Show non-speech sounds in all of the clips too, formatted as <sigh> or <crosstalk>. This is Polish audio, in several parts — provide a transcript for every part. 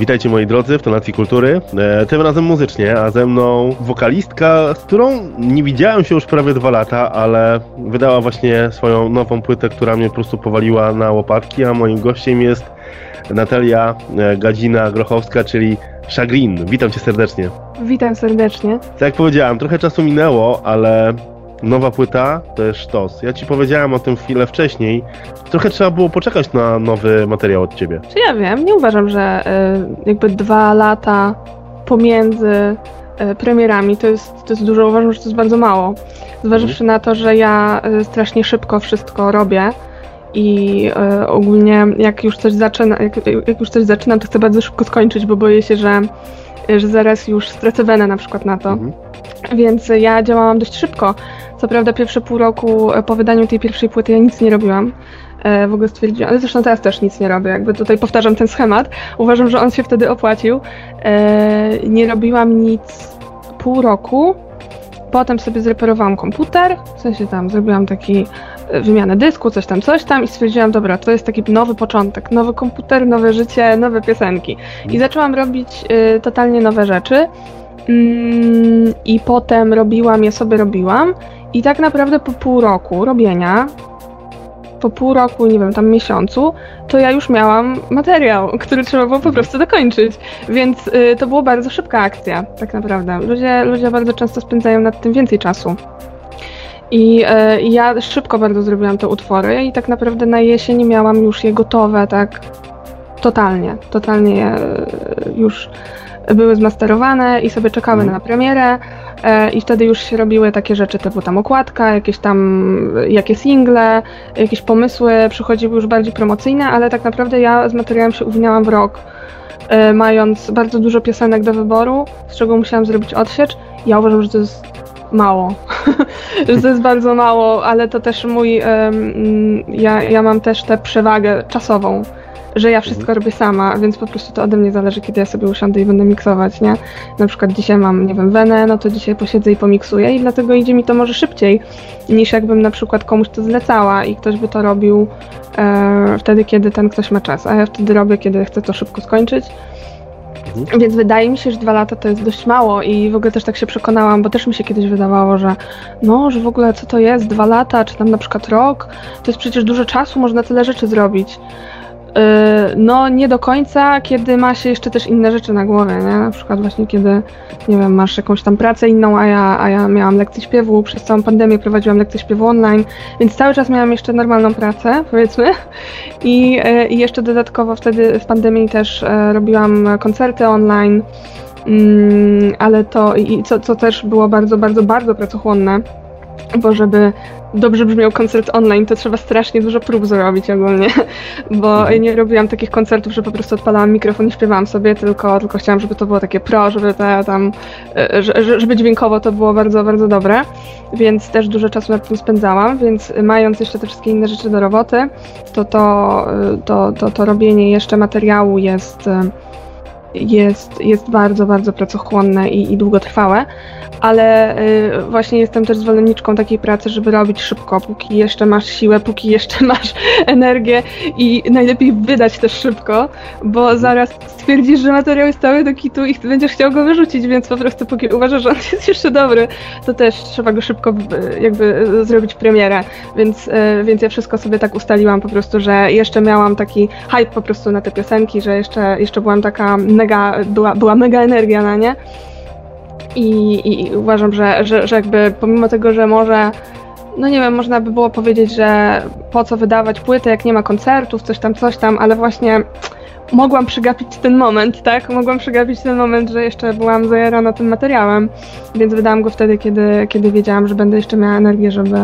Witajcie moi drodzy w Tonacji Kultury. E, tym razem muzycznie, a ze mną wokalistka, z którą nie widziałem się już prawie dwa lata, ale wydała właśnie swoją nową płytę, która mnie po prostu powaliła na łopatki, a moim gościem jest Natalia e, Gadzina-Grochowska, czyli Szagrin. Witam cię serdecznie. Witam serdecznie. Tak jak powiedziałem, trochę czasu minęło, ale nowa płyta to jest sztos. Ja ci powiedziałem o tym chwilę wcześniej. Trochę trzeba było poczekać na nowy materiał od ciebie. Czy ja wiem, nie uważam, że y, jakby dwa lata pomiędzy y, premierami to jest, to jest dużo, uważam, że to jest bardzo mało. Zważywszy na to, że ja y, strasznie szybko wszystko robię i y, ogólnie jak już coś zaczyna, jak, jak już coś zaczynam, to chcę bardzo szybko skończyć, bo boję się, że, że zaraz już stracę wenę na przykład na to. Mhm. Więc ja działałam dość szybko. Co prawda pierwsze pół roku e, po wydaniu tej pierwszej płyty ja nic nie robiłam. E, w ogóle stwierdziłam, ale zresztą teraz też nic nie robię, jakby tutaj powtarzam ten schemat. Uważam, że on się wtedy opłacił. E, nie robiłam nic pół roku. Potem sobie zreperowałam komputer, w sensie tam zrobiłam taki wymianę dysku, coś tam, coś tam i stwierdziłam, dobra, to jest taki nowy początek, nowy komputer, nowe życie, nowe piosenki. I zaczęłam robić e, totalnie nowe rzeczy. Mm, I potem robiłam, ja sobie robiłam. I tak naprawdę po pół roku robienia, po pół roku, nie wiem, tam miesiącu, to ja już miałam materiał, który trzeba było po prostu dokończyć. Więc y, to była bardzo szybka akcja, tak naprawdę. Ludzie, ludzie bardzo często spędzają nad tym więcej czasu. I y, ja szybko bardzo zrobiłam te utwory i tak naprawdę na jesień miałam już je gotowe, tak totalnie, totalnie je y, już były zmasterowane i sobie czekały Mhm. na premierę e, i wtedy już się robiły takie rzeczy typu tam okładka, jakieś tam jakie single, jakieś pomysły przychodziły już bardziej promocyjne, ale tak naprawdę ja z materiałem się uwiniałam w rok, e, mając bardzo dużo piosenek do wyboru, z czego musiałam zrobić odsiecz. Ja uważam, że to jest mało, <laughs> że to jest bardzo mało, ale to też mój, mm, ja, ja mam też tę przewagę czasową, że ja wszystko robię sama, więc po prostu to ode mnie zależy, kiedy ja sobie usiądę i będę miksować, nie? Na przykład dzisiaj mam, nie wiem, wenę, no to dzisiaj posiedzę i pomiksuję i dlatego idzie mi to może szybciej, niż jakbym na przykład komuś to zlecała i ktoś by to robił e, wtedy, kiedy ten ktoś ma czas, a ja wtedy robię, kiedy chcę to szybko skończyć. Więc wydaje mi się, że dwa lata to jest dość mało i w ogóle też tak się przekonałam, bo też mi się kiedyś wydawało, że no, że w ogóle co to jest, dwa lata, czy tam na przykład rok, to jest przecież dużo czasu, można tyle rzeczy zrobić. Yy, No, nie do końca, kiedy ma się jeszcze też inne rzeczy na głowie, nie? Na przykład właśnie kiedy, nie wiem, masz jakąś tam pracę inną, a ja, a ja miałam lekcje śpiewu, przez całą pandemię prowadziłam lekcje śpiewu online, więc cały czas miałam jeszcze normalną pracę, <laughs> powiedzmy. I, e, i jeszcze dodatkowo wtedy w pandemii też e, robiłam koncerty online, mm, ale to, i co, co też było bardzo, bardzo, bardzo pracochłonne, bo żeby dobrze brzmiał koncert online, to trzeba strasznie dużo prób zrobić ogólnie, <laughs> bo Mhm. nie robiłam takich koncertów, że po prostu odpalałam mikrofon i śpiewałam sobie, tylko, tylko chciałam, żeby to było takie pro, żeby te tam, e, że- żeby dźwiękowo to było bardzo, bardzo dobre, więc też dużo czasu nad tym spędzałam, więc mając jeszcze te wszystkie inne rzeczy do roboty, to to, e, to, to, to robienie jeszcze materiału jest, e, jest, jest bardzo, bardzo pracochłonne i, i długotrwałe, ale y, właśnie jestem też zwolenniczką takiej pracy, żeby robić szybko, póki jeszcze masz siłę, póki jeszcze <laughs> masz energię i najlepiej wydać też szybko, bo zaraz stwierdzisz, że materiał jest cały do kitu i będziesz chciał go wyrzucić, więc po prostu póki uważasz, że on jest jeszcze dobry, to też trzeba go szybko jakby y, zrobić premierę, więc, y, więc ja wszystko sobie tak ustaliłam po prostu, że jeszcze miałam taki hype po prostu na te piosenki, że jeszcze, jeszcze byłam taka mega, była, była mega energia na nie. I, i uważam, że, że, że jakby pomimo tego, że może, no nie wiem, można by było powiedzieć, że po co wydawać płytę, jak nie ma koncertów, coś tam, coś tam, ale właśnie mogłam przegapić ten moment, tak? Mogłam przegapić ten moment, że jeszcze byłam zajarana tym materiałem, więc wydałam go wtedy, kiedy, kiedy wiedziałam, że będę jeszcze miała energię, żeby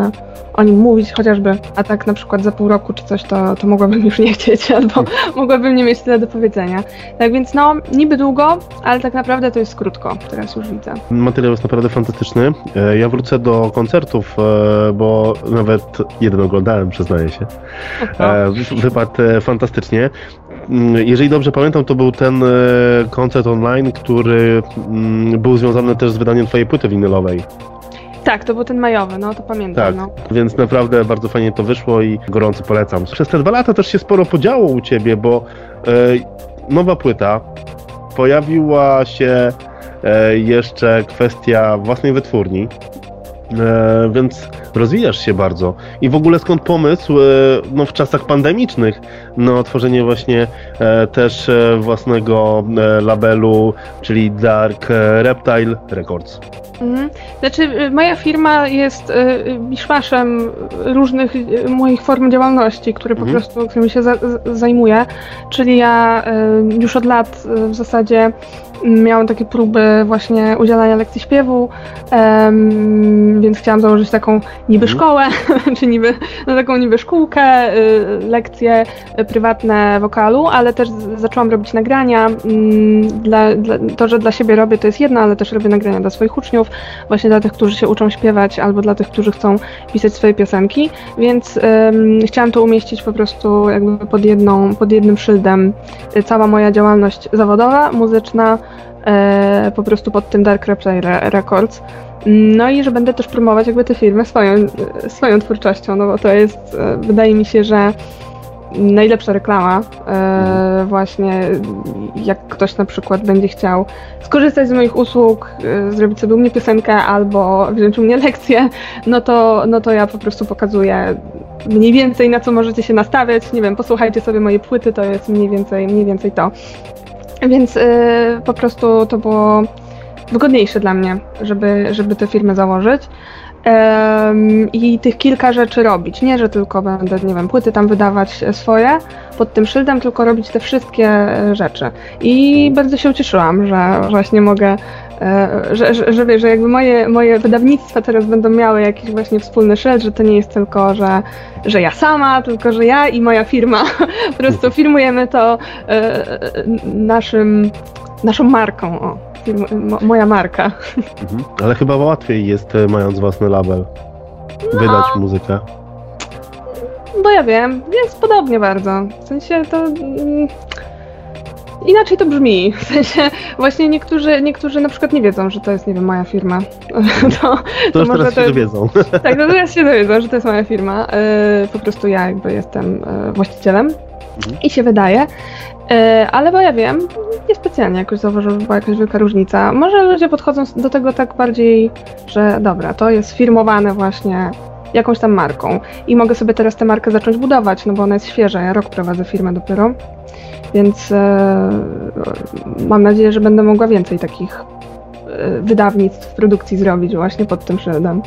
o nim mówić chociażby, a tak na przykład za pół roku czy coś, to, to mogłabym już nie chcieć, <laughs> albo mogłabym nie mieć tyle do powiedzenia. Tak więc no, niby długo, ale tak naprawdę to jest krótko, teraz już widzę. Materiał jest naprawdę fantastyczny. E, Ja wrócę do koncertów, e, bo nawet jeden oglądałem, przyznaję się. E, wy- Wypadł e, fantastycznie. Mm, Jeżeli dobrze pamiętam, to był ten e, koncert online, który mm, był związany też z wydaniem twojej płyty winylowej. Tak, to był ten majowy, no to pamiętam, Tak, no. więc naprawdę bardzo fajnie to wyszło i gorąco polecam. Przez te dwa lata też się sporo podziało u ciebie, bo e, nowa płyta, pojawiła się e, jeszcze kwestia własnej wytwórni. E, więc rozwijasz się bardzo. I w ogóle skąd pomysł e, no, w czasach pandemicznych na otworzenie właśnie e, też e, własnego e, labelu, czyli Dark e, Reptile Records? Mhm. Znaczy, moja firma jest miszmaszem różnych moich form działalności, które po Mhm. prostu, którymi się za, zajmuję. Czyli ja już od lat w zasadzie miałam takie próby właśnie udzielania lekcji śpiewu, em, więc chciałam założyć taką niby Mhm. szkołę, <laughs> czy niby, no taką niby szkółkę, y, lekcje prywatne wokalu, ale też zaczęłam robić nagrania. mm, Dla, dla, to, że dla siebie robię, to jest jedno, ale też robię nagrania dla swoich uczniów, właśnie dla tych, którzy się uczą śpiewać, albo dla tych, którzy chcą pisać swoje piosenki, więc chciałam to umieścić po prostu jakby pod, jedną, pod jednym szyldem. Y, Cała moja działalność zawodowa, muzyczna, po prostu pod tym Dark Reptile Re- Records. No i że będę też promować jakby tę firmę swoją, e, swoją twórczością, no bo to jest, e, wydaje mi się, że najlepsza reklama. E, właśnie jak ktoś na przykład będzie chciał skorzystać z moich usług, e, zrobić sobie u mnie piosenkę albo wziąć u mnie lekcję, no to, no to ja po prostu pokazuję mniej więcej na co możecie się nastawiać. Nie wiem, posłuchajcie sobie mojej płyty, to jest mniej więcej, mniej więcej to. Więc e, po prostu to było wygodniejsze dla mnie, żeby, żeby tę firmę założyć. I tych kilka rzeczy robić. Nie, że tylko będę, nie wiem, płyty tam wydawać swoje pod tym szyldem, tylko robić te wszystkie e, rzeczy. I bardzo się ucieszyłam, że właśnie mogę, e, że, że, że, że jakby moje, moje wydawnictwa teraz będą miały jakiś właśnie wspólny szyld, że to nie jest tylko, że, że ja sama, tylko że ja i moja firma. <laughs> Po prostu firmujemy to e, naszym, naszą marką. O, moja marka. Mhm. Ale chyba łatwiej jest, e, mając własny label, wydać muzykę. Bo ja wiem, jest podobnie bardzo. W sensie to. Mm, inaczej to brzmi. W sensie właśnie niektórzy, niektórzy na przykład nie wiedzą, że to jest, nie wiem, moja firma. <laughs> To, To już może teraz to się dowiedzą. tak, no <laughs> teraz się dowiedzą, że to jest moja firma. Yy, po prostu ja jakby jestem właścicielem Mhm. i się wydaje. Yy, ale bo ja wiem, niespecjalnie jakoś zauważyłam, była jakaś wielka różnica. Może ludzie podchodzą do tego tak bardziej, że dobra, to jest firmowane właśnie jakąś tam marką i mogę sobie teraz tę markę zacząć budować, no bo ona jest świeża, ja rok prowadzę firmę dopiero, więc e, mam nadzieję, że będę mogła więcej takich e, wydawnictw, produkcji zrobić właśnie pod tym szyldem.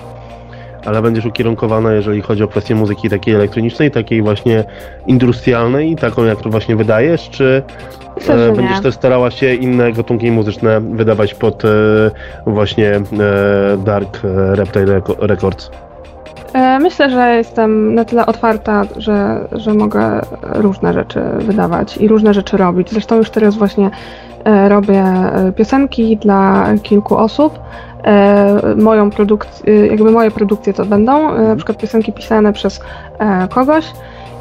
Ale będziesz ukierunkowana, jeżeli chodzi o kwestię muzyki takiej elektronicznej, takiej właśnie industrialnej, taką jak właśnie wydajesz, czy e, będziesz też starała się inne gatunki muzyczne wydawać pod e, właśnie e, Dark Reptile Reco- Records? E, Myślę, że jestem na tyle otwarta, że, że mogę różne rzeczy wydawać i różne rzeczy robić. Zresztą już teraz właśnie e, robię e, piosenki dla kilku osób. E, Moją produkcję, jakby moje produkcje to będą, e, na przykład piosenki pisane przez e, kogoś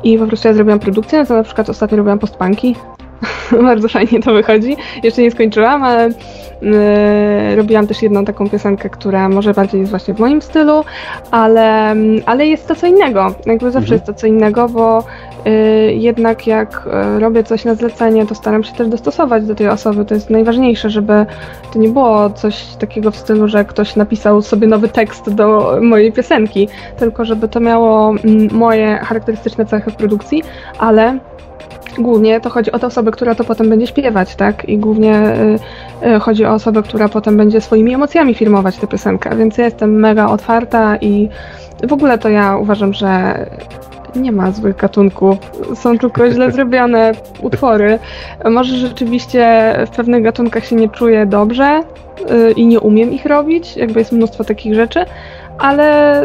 i po prostu ja zrobiłam produkcję, no to na przykład ostatnio robiłam postpunki. <laughs> Bardzo fajnie to wychodzi. Jeszcze nie skończyłam, ale e, robiłam też jedną taką piosenkę, która może bardziej jest właśnie w moim stylu, ale, ale jest to co innego. Jakby zawsze Mhm. jest to co innego, bo jednak jak y, robię coś na zlecenie, to staram się też dostosować do tej osoby. To jest najważniejsze, żeby to nie było coś takiego w stylu, że ktoś napisał sobie nowy tekst do mojej piosenki, tylko żeby to miało mm, moje charakterystyczne cechy w produkcji, ale głównie to chodzi o tę osobę, która to potem będzie śpiewać, tak? I głównie y, y, chodzi o osobę, która potem będzie swoimi emocjami filmować tę piosenkę, więc ja jestem mega otwarta i w ogóle to ja uważam, że nie ma złych gatunków, są tylko źle <laughs> zrobione utwory. Może rzeczywiście w pewnych gatunkach się nie czuję dobrze y, i nie umiem ich robić, jakby jest mnóstwo takich rzeczy, ale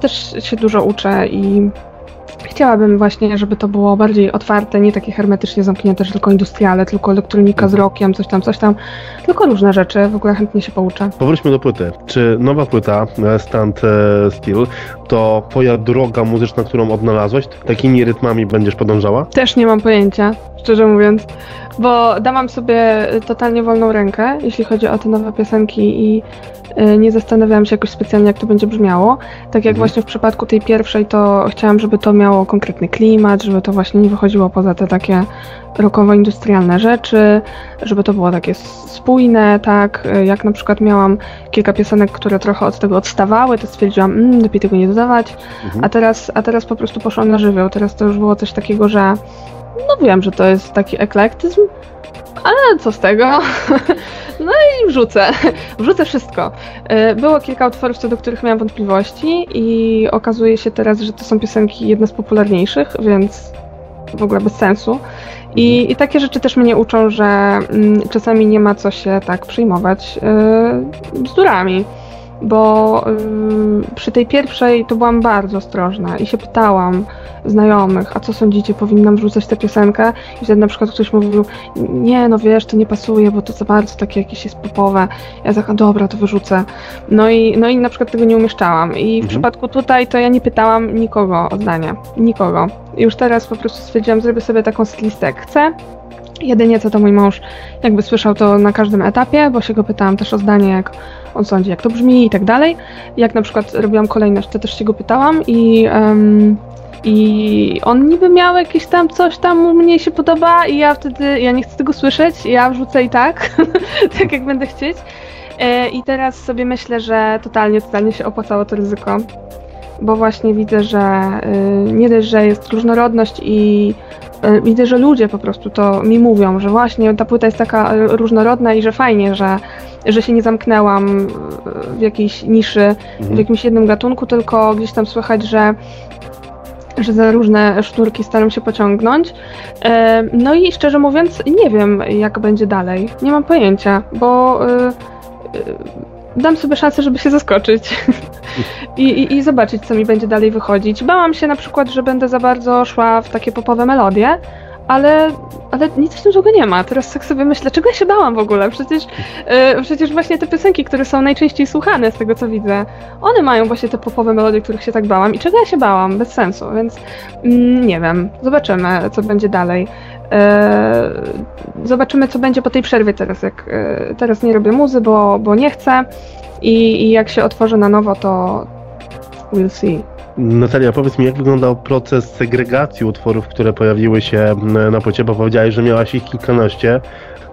też się dużo uczę i Chciałabym właśnie, żeby to było bardziej otwarte, nie takie hermetycznie zamknięte, że tylko industriale, tylko elektronika z rokiem, coś tam, coś tam, tylko różne rzeczy, w ogóle chętnie się pouczę. Powróćmy do płyty. Czy nowa płyta e, Stand e, Still to twoja droga muzyczna, którą odnalazłaś? Takimi rytmami będziesz podążała? Też nie mam pojęcia, szczerze mówiąc. bo dałam sobie totalnie wolną rękę, jeśli chodzi o te nowe piosenki i y, nie zastanawiałam się jakoś specjalnie, jak to będzie brzmiało. Tak jak Mhm. właśnie w przypadku tej pierwszej, to chciałam, żeby to miało konkretny klimat, żeby to właśnie nie wychodziło poza te takie rockowo-industrialne rzeczy, żeby to było takie spójne, tak, jak na przykład miałam kilka piosenek, które trochę od tego odstawały, to stwierdziłam, mm, lepiej tego nie dodawać, Mhm. a teraz, a teraz po prostu poszłam na żywioł, teraz to już było coś takiego, że no wiem, że to jest taki eklektyzm, ale co z tego? <laughs> No i wrzucę, wrzucę wszystko. Y, Było kilka utworów, co do których miałam wątpliwości i okazuje się teraz, że to są piosenki jedne z popularniejszych, więc w ogóle bez sensu. I, i takie rzeczy też mnie uczą, że mm, czasami nie ma co się tak przejmować yy, bzdurami. Bo y, przy tej pierwszej to byłam bardzo ostrożna i się pytałam znajomych, a co sądzicie, powinnam wrzucać tę piosenkę? I wtedy na przykład ktoś mówił, nie no wiesz, to nie pasuje, bo to za bardzo takie jakieś jest popowe. Ja tak, a dobra, to wyrzucę. No i, no i na przykład tego nie umieszczałam. I w Mhm. przypadku tutaj to ja nie pytałam nikogo o zdanie. Nikogo. Już teraz po prostu stwierdziłam, zrobię sobie taką setlistę jak chcę. Jedynie co to mój mąż jakby słyszał to na każdym etapie, bo się go pytałam też o zdanie, jak on sądzi, jak to brzmi i tak dalej. Jak na przykład robiłam kolejność, to też się go pytałam i, em, i on niby miał jakieś tam coś tam mu mnie się podoba i ja wtedy, ja nie chcę tego słyszeć, ja wrzucę i tak, <laughs> tak jak będę chcieć. E, I teraz sobie myślę, że totalnie, totalnie się opłacało to ryzyko, bo właśnie widzę, że y, nie dość, że jest różnorodność i widzę, że ludzie po prostu to mi mówią, że właśnie ta płyta jest taka y, różnorodna i że fajnie, że, że się nie zamknęłam y, w jakiejś niszy, w Mhm. jakimś jednym gatunku, tylko gdzieś tam słychać, że że za różne sznurki staram się pociągnąć. E, No i szczerze mówiąc, nie wiem, jak będzie dalej. Nie mam pojęcia, bo dam sobie szansę, żeby się zaskoczyć <laughs> I, i, i zobaczyć, co mi będzie dalej wychodzić. Bałam się na przykład, że będę za bardzo szła w takie popowe melodie, ale, ale nic w tym złego nie ma. Teraz tak sobie myślę, czego ja się bałam w ogóle? Przecież, y, przecież właśnie te piosenki, które są najczęściej słuchane z tego, co widzę, one mają właśnie te popowe melodie, których się tak bałam. I czego ja się bałam? Bez sensu, więc mm, nie wiem. Zobaczymy, co będzie dalej. E, zobaczymy, co będzie po tej przerwie teraz. Jak, e, teraz nie robię muzy, bo, bo nie chcę. I, I jak się otworzę na nowo, to we'll see. Natalia, powiedz mi, jak wyglądał proces segregacji utworów, które pojawiły się na płycie, bo powiedziałeś, że miałaś ich kilkanaście.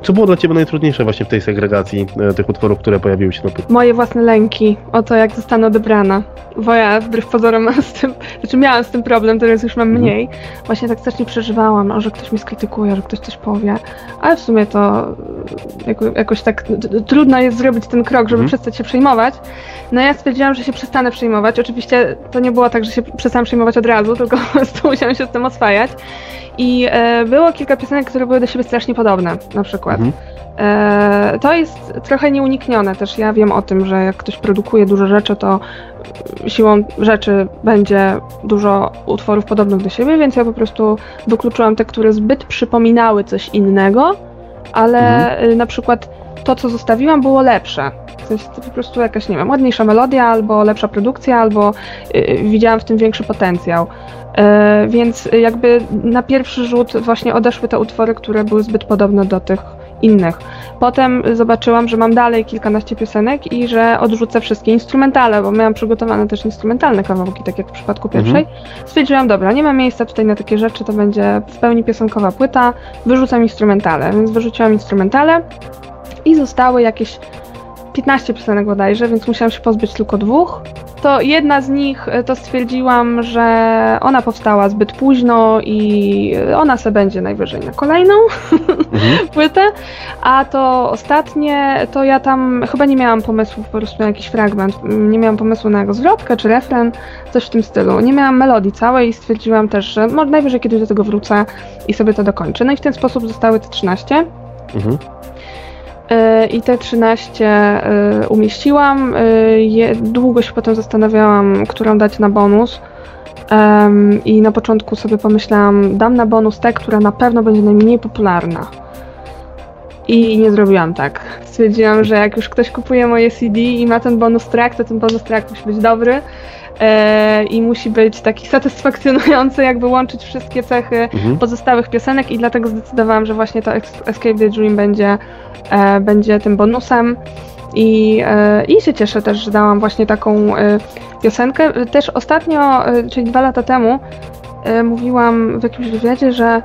Co było dla Ciebie najtrudniejsze właśnie w tej segregacji e, tych utworów, które pojawiły się na płycie? Moje własne lęki o to, jak zostanę odebrana. Bo ja wbrew pozorom mam z tym, znaczy miałam z tym problem, teraz już mam Mhm. mniej. Właśnie tak strasznie przeżywałam, o, że ktoś mnie skrytykuje, że ktoś coś powie. Ale w sumie to y, jako, jakoś tak trudno jest zrobić ten krok, żeby Mhm. przestać się przejmować. No ja stwierdziłam, że się przestanę przejmować. Oczywiście to nie było tak, że się przestałam przejmować od razu, tylko <laughs> po prostu musiałam się z tym oswajać. I e, było kilka piosenek, które były do siebie strasznie podobne, na przykład. Mhm. E, to jest trochę nieuniknione też. Ja wiem o tym, że jak ktoś produkuje dużo rzeczy, to siłą rzeczy będzie dużo utworów podobnych do siebie, więc ja po prostu wykluczyłam te, które zbyt przypominały coś innego, ale y, na przykład to, co zostawiłam, było lepsze. To po prostu jakaś, nie wiem, ładniejsza melodia, albo lepsza produkcja, albo y, widziałam w tym większy potencjał. E, więc jakby na pierwszy rzut właśnie odeszły te utwory, które były zbyt podobne do tych innych. Potem zobaczyłam, że mam dalej kilkanaście piosenek i że odrzucę wszystkie instrumentale, bo miałam przygotowane też instrumentalne kawałki, tak jak w przypadku pierwszej. Stwierdziłam, dobra, nie ma miejsca tutaj na takie rzeczy, to będzie w pełni piosenkowa płyta, wyrzucam instrumentale, więc wyrzuciłam instrumentale i zostały jakieś 15 piosenek bodajże, więc musiałam się pozbyć tylko dwóch. To jedna z nich e, to stwierdziłam, że ona powstała zbyt późno i ona se będzie najwyżej na kolejną Mhm. <laughs> płytę, a to ostatnie, to ja tam chyba nie miałam pomysłu po prostu na jakiś fragment, Mm, nie miałam pomysłu na jego zwrotkę czy refren, coś w tym stylu. Nie miałam melodii całej i stwierdziłam też, że może najwyżej kiedyś do tego wrócę i sobie to dokończę. No i w ten sposób zostały te 13. Mhm. Yy, I te 13 yy, umieściłam. Je, długo się potem zastanawiałam, którą dać na bonus. I na początku sobie pomyślałam, dam na bonus tę, która na pewno będzie najmniej popularna. I nie zrobiłam tak. Stwierdziłam, że jak już ktoś kupuje moje CD i ma ten bonus track, to ten bonus track musi być dobry. E, i musi być taki satysfakcjonujący, jakby łączyć wszystkie cechy Mhm. pozostałych piosenek i dlatego zdecydowałam, że właśnie to Escape the Dream będzie, e, będzie tym bonusem. I, e, I się cieszę też, że dałam właśnie taką piosenkę. Też ostatnio, czyli dwa lata temu, mówiłam w jakimś wywiadzie, że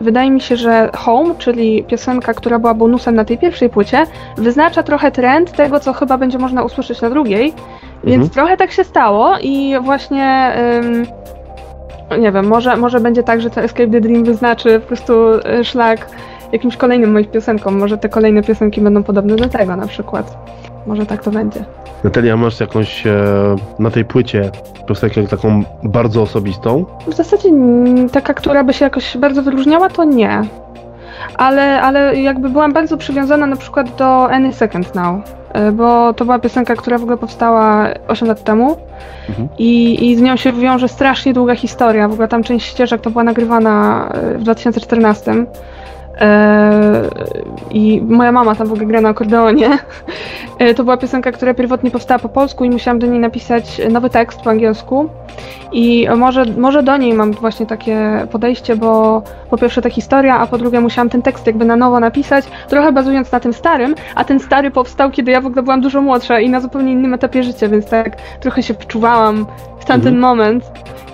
wydaje mi się, że Home, czyli piosenka, która była bonusem na tej pierwszej płycie, wyznacza trochę trend tego, co chyba będzie można usłyszeć na drugiej. Więc Mhm. trochę tak się stało i właśnie. ym, nie wiem, może, może będzie tak, że to Escape the Dream wyznaczy po prostu y, szlak jakimś kolejnym moim piosenkom. Może te kolejne piosenki będą podobne do tego na przykład. Może tak to będzie. Natalia, masz jakąś e, na tej płycie piosenkę taką bardzo osobistą? W zasadzie mm, taka, która by się jakoś bardzo wyróżniała, to nie. Ale, ale jakby byłam bardzo przywiązana na przykład do Any Second Now, y, bo to była piosenka, która w ogóle powstała 8 lat temu Mhm. i, i z nią się wiąże strasznie długa historia. W ogóle tam część ścieżek to była nagrywana y, w 2014. E, I moja mama tam w ogóle gra na akordeonie. <laughs> E, To była piosenka, która pierwotnie powstała po polsku i musiałam do niej napisać nowy tekst po angielsku. I może, może do niej mam właśnie takie podejście, bo po pierwsze ta historia, a po drugie musiałam ten tekst jakby na nowo napisać, trochę bazując na tym starym, a ten stary powstał, kiedy ja w ogóle byłam dużo młodsza i na zupełnie innym etapie życia, więc tak trochę się wczuwałam w tamten Mhm. moment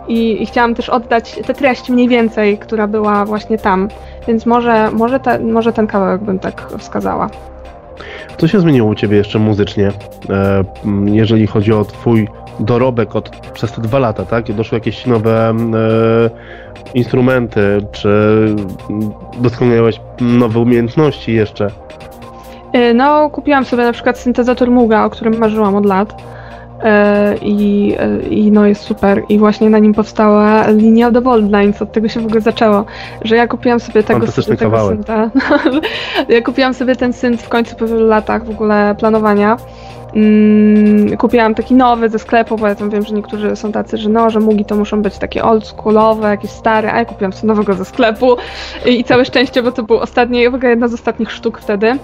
i, i chciałam też oddać tę treść mniej więcej, która była właśnie tam. Więc może, może, te, może ten kawałek bym tak wskazała. Co się zmieniło u Ciebie jeszcze muzycznie, e, jeżeli chodzi o Twój dorobek od, przez te dwa lata, tak? Doszły jakieś nowe e, instrumenty, czy doskonaliłeś nowe umiejętności jeszcze? Y, No, kupiłam sobie na przykład syntezator Muga, o którym marzyłam od lat. Y, I, y, I no jest super. I właśnie na nim powstała linia The Bold Lines. Od tego się w ogóle zaczęło, że ja kupiłam sobie tego, tego synta. <laughs> ja kupiłam sobie ten synt w końcu po wielu latach w ogóle planowania. Mm, kupiłam taki nowy ze sklepu, bo ja tam wiem, że niektórzy są tacy, że no, że mugi to muszą być takie oldschoolowe, jakieś stare, a ja kupiłam sobie nowego ze sklepu i, i całe szczęście, bo to był ostatni, w ogóle jedna z ostatnich sztuk wtedy.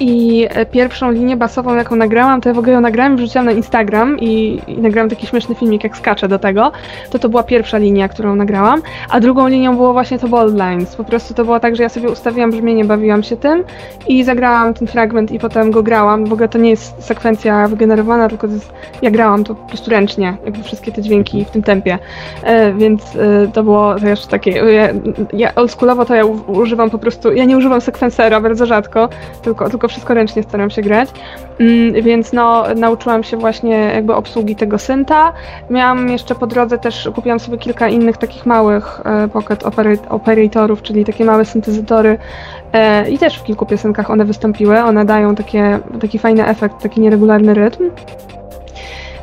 I e, pierwszą linię basową, jaką nagrałam, to ja w ogóle ją nagrałam i wrzuciłam na Instagram i, i nagrałam taki śmieszny filmik, jak skaczę do tego. To to była pierwsza linia, którą nagrałam, a drugą linią było właśnie to Bold Lines. Po prostu to było tak, że ja sobie ustawiłam brzmienie, bawiłam się tym i zagrałam ten fragment i potem go grałam. W ogóle to nie jest sekwencja wygenerowana, tylko to jest, ja grałam to po prostu ręcznie, jakby wszystkie te dźwięki w tym tempie. E, więc e, to było też takie, ja, ja oldschoolowo to ja używam po prostu, ja nie używam sekwensera bardzo rzadko, tylko, tylko wszystko ręcznie staram się grać. Mm, więc no, nauczyłam się właśnie jakby obsługi tego synta. Miałam jeszcze po drodze też, kupiłam sobie kilka innych takich małych e, pocket opera- operatorów, czyli takie małe syntezatory e, i też w kilku piosenkach one wystąpiły. One dają takie, taki fajny efekt, taki nieregularny rytm.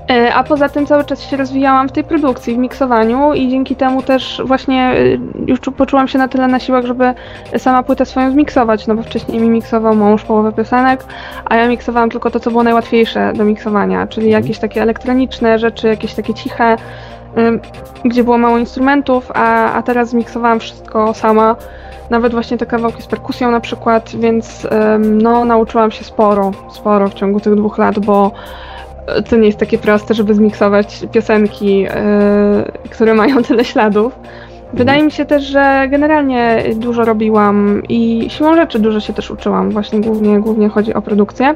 E, A poza tym cały czas się rozwijałam w tej produkcji, w miksowaniu i dzięki temu też właśnie y, już czu- poczułam się na tyle na siłach, żeby sama płytę swoją zmiksować, no bo wcześniej mi miksował mąż połowę piosenek, a ja miksowałam tylko to, co było najłatwiejsze do miksowania, czyli Mhm. jakieś takie elektroniczne rzeczy, jakieś takie ciche, gdzie było mało instrumentów, a, a teraz zmiksowałam wszystko sama. Nawet właśnie te kawałki z perkusją na przykład, więc no nauczyłam się sporo, sporo w ciągu tych dwóch lat, bo to nie jest takie proste, żeby zmiksować piosenki, yy, które mają <laughs> tyle śladów. Wydaje mi się też, że generalnie dużo robiłam i siłą rzeczy dużo się też uczyłam. Właśnie głównie, głównie chodzi o produkcję.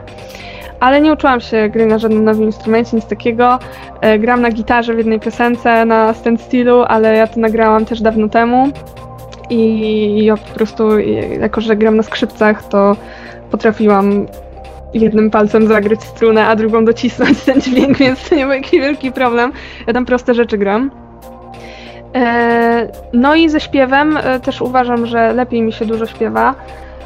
Ale nie uczyłam się gry na żadnym nowym instrumencie, nic takiego. E, Gram na gitarze w jednej piosence na stand stylu, ale ja to nagrałam też dawno temu. I ja po prostu, jako że gram na skrzypcach, to potrafiłam jednym palcem zagrać strunę, a drugą docisnąć ten dźwięk, więc to nie był jakiś wielki problem. Ja tam proste rzeczy gram. E, No i ze śpiewem e, też uważam, że lepiej mi się dużo śpiewa,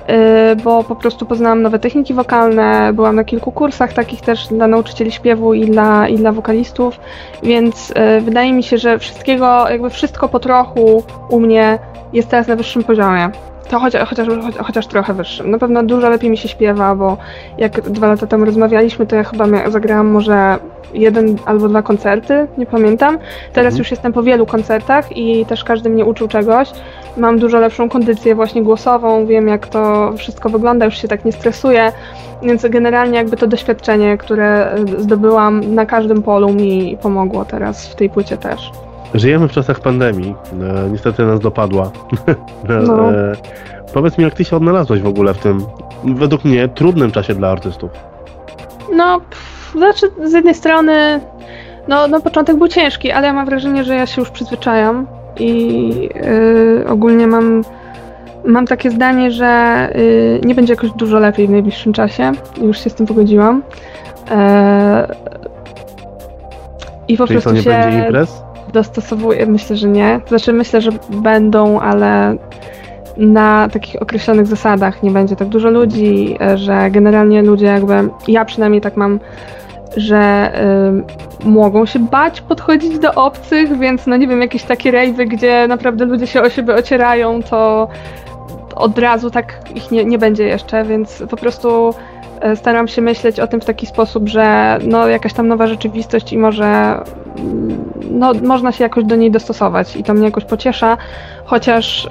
e, bo po prostu poznałam nowe techniki wokalne, byłam na kilku kursach takich też dla nauczycieli śpiewu i dla, i dla wokalistów, więc wydaje mi się, że wszystkiego, jakby wszystko po trochu u mnie jest teraz na wyższym poziomie. To chociaż, chociaż, chociaż trochę wyższym. Na pewno dużo lepiej mi się śpiewa, bo jak dwa lata temu rozmawialiśmy, to ja chyba zagrałam może jeden albo dwa koncerty, nie pamiętam. Teraz Mhm. już jestem po wielu koncertach i też każdy mnie uczył czegoś, mam dużo lepszą kondycję właśnie głosową, wiem jak to wszystko wygląda, już się tak nie stresuję, więc generalnie jakby to doświadczenie, które zdobyłam na każdym polu mi pomogło teraz w tej płycie też. Żyjemy w czasach pandemii, e, niestety nas dopadła. <laughs> No. e, powiedz mi, jak ty się odnalazłeś w ogóle w tym, według mnie, trudnym czasie dla artystów? No, pff, znaczy z jednej strony, no, no początek był ciężki, ale ja mam wrażenie, że ja się już przyzwyczajam i yy, ogólnie mam, mam takie zdanie, że yy, nie będzie jakoś dużo lepiej w najbliższym czasie. Już się z tym pogodziłam. Yy, I po Czyli prostu to nie się będzie imprez? Dostosowuję. Myślę, że nie. To znaczy myślę, że będą, ale na takich określonych zasadach nie będzie tak dużo ludzi, że generalnie ludzie jakby, ja przynajmniej tak mam, że y, mogą się bać podchodzić do obcych, więc no nie wiem, jakieś takie rejwy, gdzie naprawdę ludzie się o siebie ocierają, to od razu tak ich nie, nie będzie jeszcze, więc po prostu staram się myśleć o tym w taki sposób, że no jakaś tam nowa rzeczywistość i może mm, no, można się jakoś do niej dostosować i to mnie jakoś pociesza, chociaż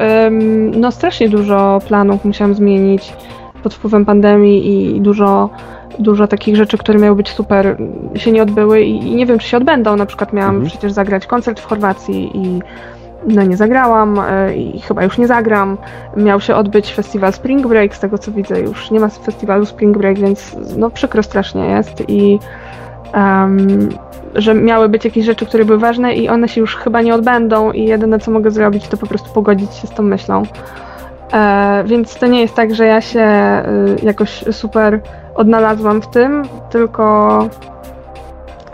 no strasznie dużo planów musiałam zmienić pod wpływem pandemii i dużo, dużo takich rzeczy, które miały być super, się nie odbyły i, i nie wiem, czy się odbędą. Na przykład miałam Mhm. przecież zagrać koncert w Chorwacji i no nie zagrałam y, i chyba już nie zagram. Miał się odbyć festiwal Spring Break, z tego co widzę już nie ma festiwalu Spring Break, więc no przykro strasznie jest i em, że miały być jakieś rzeczy, które były ważne i one się już chyba nie odbędą i jedyne co mogę zrobić to po prostu pogodzić się z tą myślą. E, więc to nie jest tak, że ja się y, jakoś super odnalazłam w tym, tylko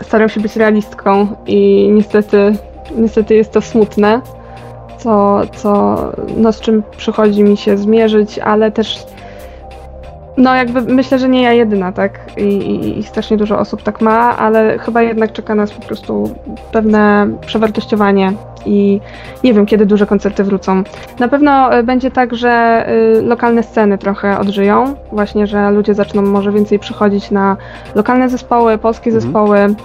staram się być realistką i niestety, niestety jest to smutne, co, co no, z czym przychodzi mi się zmierzyć, ale też no jakby myślę, że nie ja jedyna, tak? I, i, I strasznie dużo osób tak ma, ale chyba jednak czeka nas po prostu pewne przewartościowanie i nie wiem, kiedy duże koncerty wrócą. Na pewno y, będzie tak, że y, lokalne sceny trochę odżyją, właśnie, że ludzie zaczną może więcej przychodzić na lokalne zespoły, polskie Mhm. zespoły,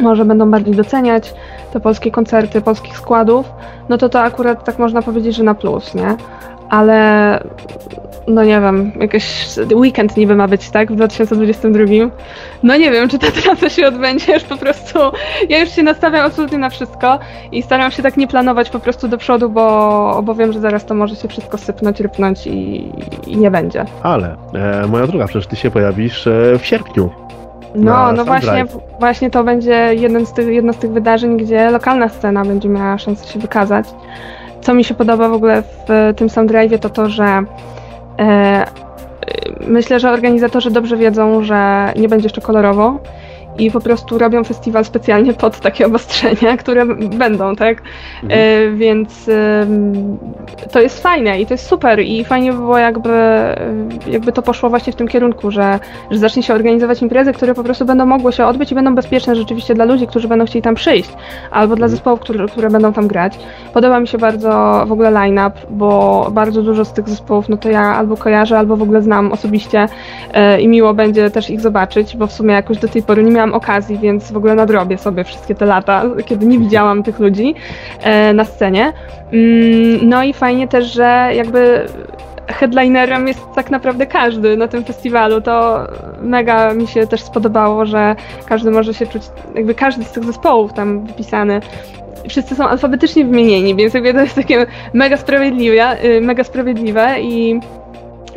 może będą bardziej doceniać te polskie koncerty, polskich składów, no to to akurat tak można powiedzieć, że na plus, nie? Ale no nie wiem, jakiś weekend niby ma być, tak? W 2022. No nie wiem, czy ta trasa się odbędzie, już po prostu ja już się nastawiam absolutnie na wszystko i staram się tak nie planować po prostu do przodu, bo, bo wiem, że zaraz to może się wszystko sypnąć, rypnąć i, i nie będzie. Ale, e, moja droga, przecież ty się pojawisz e, w sierpniu. No, no właśnie, drive. właśnie to będzie jeden z tych, jedno z tych wydarzeń, gdzie lokalna scena będzie miała szansę się wykazać. Co mi się podoba w ogóle w tym Soundrive'ie to to, że e, myślę, że organizatorzy dobrze wiedzą, że nie będzie jeszcze kolorowo i po prostu robią festiwal specjalnie pod takie obostrzenia, które będą, tak? Mhm. E, więc ym, to jest fajne i to jest super i fajnie by było jakby, jakby to poszło właśnie w tym kierunku, że, że zacznie się organizować imprezy, które po prostu będą mogły się odbyć i będą bezpieczne rzeczywiście dla ludzi, którzy będą chcieli tam przyjść, albo dla Mhm. zespołów, które, które będą tam grać. Podoba mi się bardzo w ogóle line-up, bo bardzo dużo z tych zespołów, no to ja albo kojarzę, albo w ogóle znam osobiście e, i miło będzie też ich zobaczyć, bo w sumie jakoś do tej pory nie miałam okazji, więc w ogóle nadrobię sobie wszystkie te lata, kiedy nie widziałam tych ludzi e, na scenie. Mm, No i fajnie też, że jakby headlinerem jest tak naprawdę każdy na tym festiwalu. To mega mi się też spodobało, że każdy może się czuć, jakby każdy z tych zespołów tam wypisany. Wszyscy są alfabetycznie wymienieni, więc jakby to jest takie mega sprawiedliwe, y, mega sprawiedliwe i,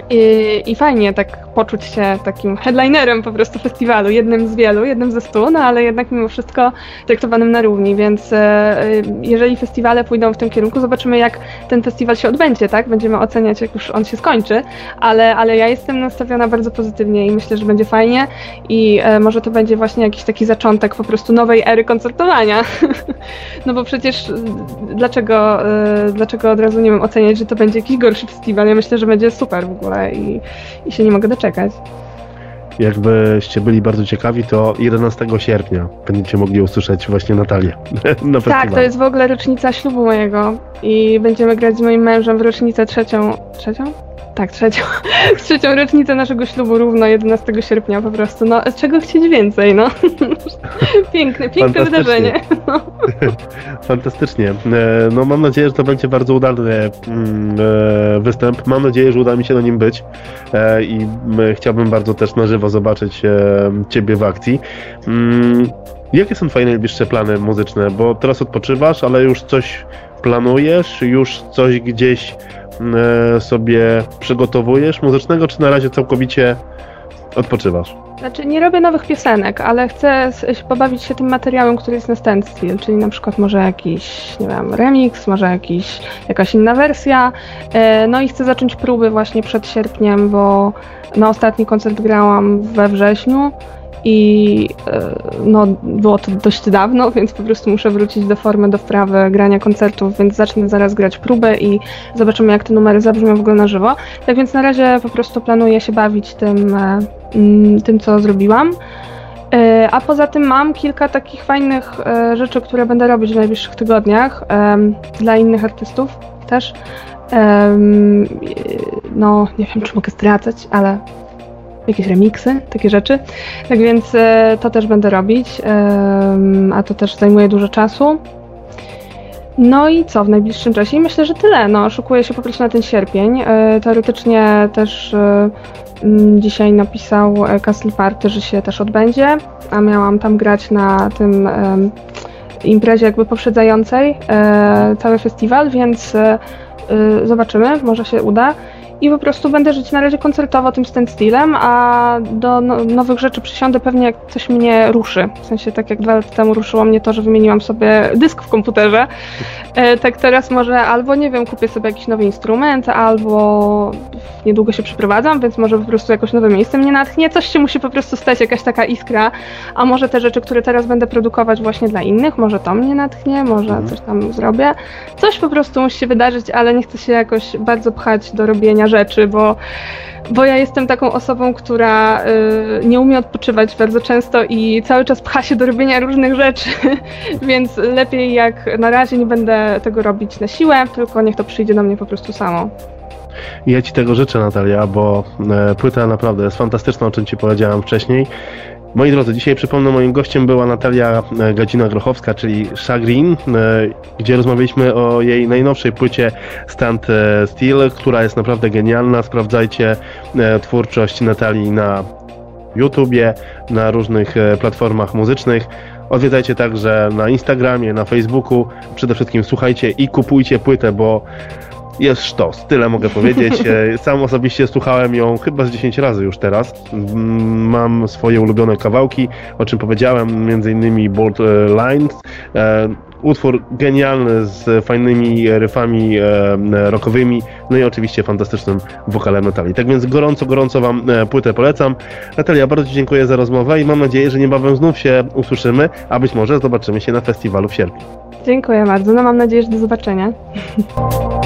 i, i fajnie tak poczuć się takim headlinerem po prostu festiwalu, jednym z wielu, jednym ze stu, no ale jednak mimo wszystko traktowanym na równi, więc e, y, jeżeli festiwale pójdą w tym kierunku, zobaczymy jak ten festiwal się odbędzie, tak? Będziemy oceniać jak już on się skończy, ale, ale ja jestem nastawiona bardzo pozytywnie i myślę, że będzie fajnie i e, może to będzie właśnie jakiś taki zaczątek po prostu nowej ery koncertowania. <laughs> no bo przecież dlaczego, dlaczego od razu nie wiem oceniać, że to będzie jakiś gorszy festiwal? Ja myślę, że będzie super w ogóle i, i się nie mogę doczekać. Jakbyście byli bardzo ciekawi, to 11 sierpnia będziecie mogli usłyszeć właśnie Natalię <laughs> na. Tak, to jest w ogóle rocznica ślubu mojego i będziemy grać z moim mężem w rocznicę trzecią. Trzecią? Tak, trzecią, <laughs> trzecią rocznicę naszego ślubu równo 11 sierpnia po prostu. No, czego chcieć więcej, no. <laughs> Piękne, piękne wydarzenie. <laughs> Fantastycznie. E, No mam nadzieję, że to będzie bardzo udany mm, e, występ. Mam nadzieję, że uda mi się na nim być E, i chciałbym bardzo też na żywo zobaczyć Ciebie w akcji. Mm, Jakie są Twoje najbliższe plany muzyczne? Bo teraz odpoczywasz, ale już coś planujesz? Już coś gdzieś sobie przygotowujesz muzycznego, czy na razie całkowicie odpoczywasz? Znaczy, nie robię nowych piosenek, ale chcę pobawić się tym materiałem, który jest na standstill, czyli na przykład może jakiś, nie wiem, remix, może jakiś, jakaś inna wersja. E, No i chcę zacząć próby właśnie przed sierpniem, bo na ostatni koncert grałam we wrześniu i e, no, było to dość dawno, <laughs> więc po prostu muszę wrócić do formy, do wprawy grania koncertów, więc zacznę zaraz grać próbę i zobaczymy, jak te numery zabrzmią w ogóle na żywo. Tak więc na razie po prostu planuję się bawić tym, e, mm, tym co zrobiłam. E, A poza tym mam kilka takich fajnych rzeczy, które będę robić w najbliższych tygodniach dla innych artystów też. No, nie wiem, czy mogę zdradzać, ale jakieś remiksy, takie rzeczy. Tak więc e, to też będę robić, a to też zajmuje dużo czasu. No i co w najbliższym czasie? I myślę, że tyle. No, szykuję się po prostu na ten sierpień. E, Teoretycznie też e, mm, dzisiaj napisał Castle Party, że się też odbędzie, a miałam tam grać na tym imprezie jakby poprzedzającej cały festiwal, więc zobaczymy, może się uda. I po prostu będę żyć na razie koncertowo tym standstillem, a do no, nowych rzeczy przysiądę pewnie jak coś mnie ruszy. W sensie tak jak dwa lata temu ruszyło mnie to, że wymieniłam sobie dysk w komputerze. E, tak teraz może albo nie wiem, kupię sobie jakiś nowy instrument, albo niedługo się przeprowadzam, więc może po prostu jakoś nowe miejsce mnie natchnie. Coś się musi po prostu stać, jakaś taka iskra. A może te rzeczy, które teraz będę produkować właśnie dla innych, może to mnie natchnie, może Mhm. coś tam zrobię. Coś po prostu musi się wydarzyć, ale nie chcę się jakoś bardzo pchać do robienia rzeczy, bo, bo ja jestem taką osobą, która y, nie umie odpoczywać bardzo często i cały czas pcha się do robienia różnych rzeczy, <laughs> więc lepiej jak na razie nie będę tego robić na siłę, tylko niech to przyjdzie do mnie po prostu samo. Ja Ci tego życzę, Natalia, bo e, płyta naprawdę jest fantastyczna, o czym Ci powiedziałem wcześniej. Moi drodzy, dzisiaj przypomnę, moim gościem była Natalia e, Gadzina-Grochowska, czyli Shagrin, e, gdzie rozmawialiśmy o jej najnowszej płycie Stand e, Still, która jest naprawdę genialna. Sprawdzajcie twórczość Natalii na YouTubie, na różnych platformach muzycznych. Odwiedzajcie także na Instagramie, na Facebooku. Przede wszystkim słuchajcie i kupujcie płytę, bo jest sztos, tyle mogę <laughs> powiedzieć. E, Sam osobiście słuchałem ją chyba z 10 razy już teraz. Mm, Mam swoje ulubione kawałki, o czym powiedziałem, innymi Bold e, Lines. E, Utwór genialny z fajnymi ryfami e, rockowymi, no i oczywiście fantastycznym wokalem Natalii. Tak więc gorąco, gorąco Wam e, płytę polecam. natalia, bardzo Ci dziękuję za rozmowę i mam nadzieję, że niebawem znów się usłyszymy, a być może zobaczymy się na festiwalu w sierpniu. Dziękuję bardzo, no mam nadzieję, że do zobaczenia. <laughs>